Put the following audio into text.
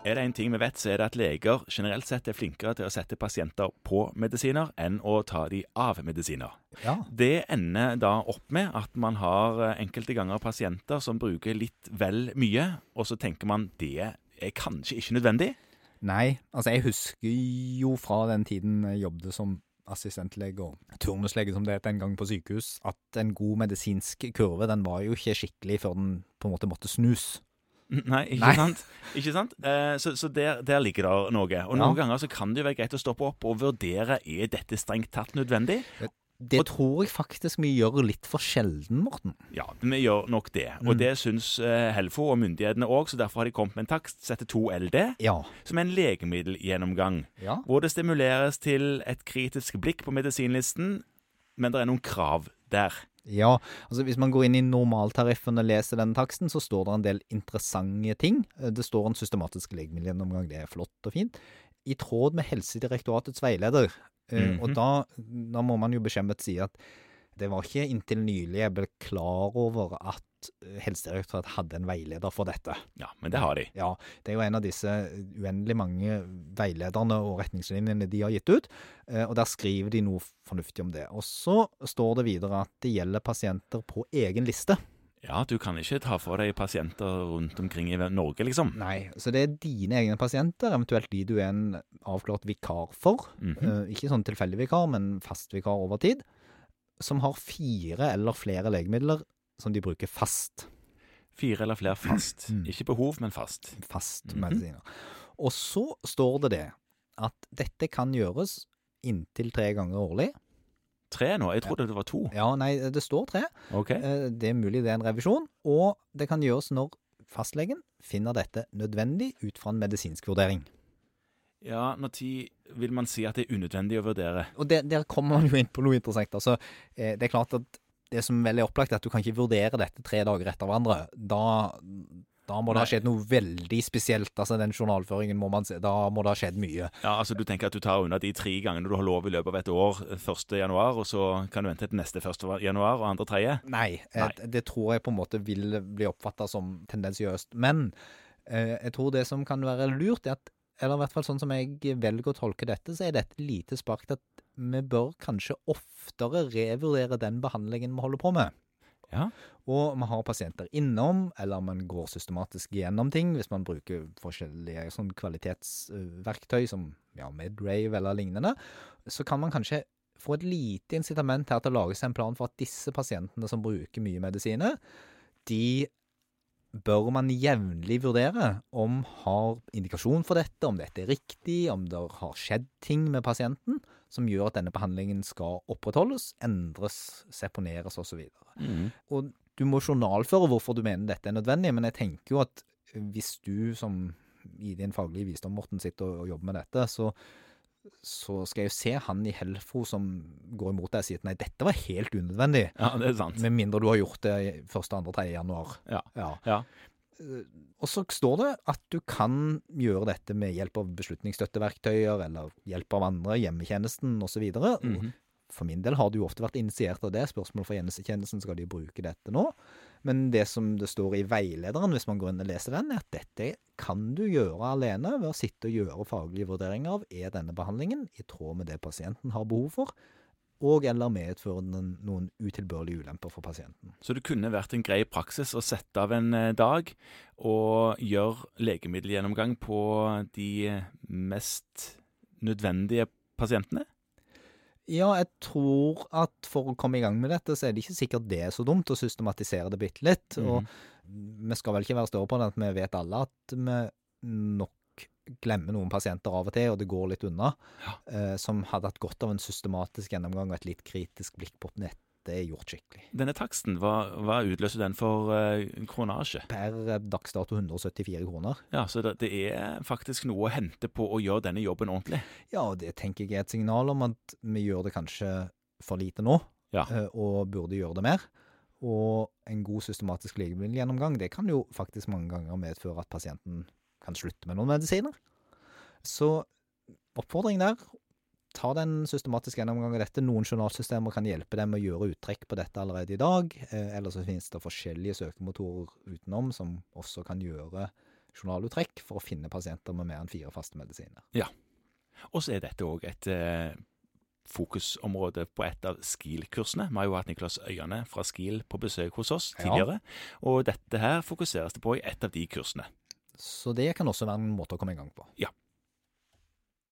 Er det en ting vi vet, så er det at leger generelt sett er flinkere til å sette pasienter på medisiner enn å ta de av medisiner. Ja. Det ender da opp med at man har eh, enkelte ganger pasienter som bruker litt vel mye, og så tenker man det er kanskje ikke nødvendig. Nei, altså jeg husker jo fra den tiden jeg jobbet som assistentlege og turnuslege som det het en gang på sykehus, at en god medisinsk kurve den var jo ikke skikkelig før den på en måte måtte snus. Nei, ikke Nei. sant? Ikke sant? Eh, så så der, der ligger det noe. Og Ja. noen ganger så kan det jo være greit å stoppe opp og vurdere er dette strengt tatt nødvendig. Det tror jeg faktisk vi gjør litt for sjelden, Morten. Ja, vi gjør nok det. Og Mm. det syns eh, Helfo og myndighetene òg, så derfor har de kommet med en takst som heter 2LD, Ja. som er en legemiddelgjennomgang. Ja. Hvor det stimuleres til et kritisk blikk på medisinlisten, men det er noen krav der. Ja, altså hvis man går inn i normaltariffen og leser den taksten, så står det en del interessante ting. Eh, Det står en systematisk legemiddelgjennomgang, det er flott og fint. I tråd med Helsedirektoratets veileder. Mm -hmm. Og da, da må man jo beskjemmet si at det var ikke inntil nylig jeg ble klar over at eh, Helsedirektoratet hadde en veileder for dette. Ja, men det har de. Ja, det er jo en av disse uendelig mange veilederne og retningslinjene de har gitt ut, eh, og der skriver de noe fornuftig om det. Og så står det videre at det gjelder pasienter på egen liste. Ja, du kan ikke ta for deg pasienter rundt omkring i Norge, liksom. Nei, så det er dine egne pasienter, eventuelt de du er en avklart vikar for. Mm -hmm. Ikke sånn tilfeldig vikar, men fast vikar over tid. Som har fire eller flere legemidler som de bruker fast. Fire eller flere fast. Mm. Ikke behov, men fast. Fast Mhm. medisiner. Og så står det det at dette kan gjøres inntil tre ganger årlig. Tre nå? Jeg trodde det var to. Ja, nei, det står tre. Ok. Eh, Det er mulig det er en revisjon. Og det kan gjøres når fastlegen finner dette nødvendig ut fra en medisinsk vurdering. Ja, når tid vil man si at det er unødvendig å vurdere? Og der, der kommer man jo inn på noe interessant. Altså, eh, det er klart at det som vel er opplagt, er at du kan ikke vurdere dette tre dager etter hverandre. Da, da må det ha skjedd noe veldig spesielt. Altså, den journalføringen må man se Da må det ha skjedd mye. Ja, altså Du tenker at du tar unna de tre gangene du har lov i løpet av et år, 1. januar, og så kan du vente til neste 1. januar og andre tredje? Nei, eh, Nei. det tror jeg på en måte vil bli oppfatta som tendensiøst. Men eh, jeg tror det som kan være lurt, er at eller i hvert fall sånn som jeg velger å tolke dette, så er dette et lite spark til at vi bør kanskje oftere revurdere den behandlingen vi holder på med. Ja. Og vi har pasienter innom, eller man går systematisk gjennom ting hvis man bruker forskjellige sånn kvalitetsverktøy som ja, Medrave eller lignende, så kan man kanskje få et lite incitament her til å lage seg en plan for at disse pasientene som bruker mye medisiner, de bør man jevnlig vurdere om har indikasjon for dette, om dette er riktig, om det har skjedd ting med pasienten som gjør at denne behandlingen skal opprettholdes, endres, seponeres osv. Mm. Og du må journalføre hvorfor du mener dette er nødvendig, men jeg tenker jo at hvis du som i din faglige visdom, Morten, sitter og, og jobber med dette, så, så skal jeg jo se han i Helfo som går imot deg og sier at nei, dette var helt unødvendig. Ja, det er sant. Med mindre du har gjort det i 1., 2., 3. januar. Ja. Ja. Ja. Eh, Og så står det at du kan gjøre dette med hjelp av beslutningsstøtteverktøyer eller hjelp av andre, hjemmetjenesten osv. videre -hmm. For min del har det jo ofte vært initiert av det. Spørsmål fra hjemmetjenesten skal de bruke dette nå. Men det som det står i veilederen, hvis man går inn og leser den, er at dette kan du gjøre alene ved å sitte og gjøre faglige vurderinger av er denne behandlingen i tråd med det pasienten har behov for, og eller medføre noen utilbørlige ulemper for pasienten. Så det kunne vært en grei praksis å sette av en eh, dag og gjøre legemiddelgjennomgang på de mest nødvendige pasientene? Ja, jeg tror at for å komme i gang med dette, så er det ikke sikkert det er så dumt å systematisere det bitte litt. Og vi skal vel ikke være større på det at vi vet alle at vi nok glemmer noen pasienter av og til, og det går litt unna, Ja. eh, som hadde hatt godt av en systematisk gjennomgang og et litt kritisk blikk på nett. Det er gjort skikkelig. Denne taksten, hva, hva utløser den for eh, kronasje? Per eh, dags dato 174 kroner. Ja, Så det, det er faktisk noe å hente på å gjøre denne jobben ordentlig. Ja, og det tenker jeg er et signal om at vi gjør det kanskje for lite nå, Ja. eh, og burde gjøre det mer. Og en god systematisk legemiddelgjennomgang, det kan jo faktisk mange ganger medføre at pasienten kan slutte med noen medisiner. Så oppfordring der, ta den systematiske gjennomgang av dette. Noen journalsystemer kan hjelpe dem med å gjøre uttrekk på dette allerede i dag. Eh, eller så finnes det forskjellige søkemotorer utenom som også kan gjøre journaluttrekk for å finne pasienter med mer enn fire faste medisiner. Ja. Og så er dette òg et eh, fokusområde på et av SKIL-kursene. Vi har jo hatt Niklas Øyane fra SKIL på besøk hos oss Ja. tidligere, og dette her fokuseres det på i et av de kursene. Så det kan også være en måte å komme i gang på. Ja.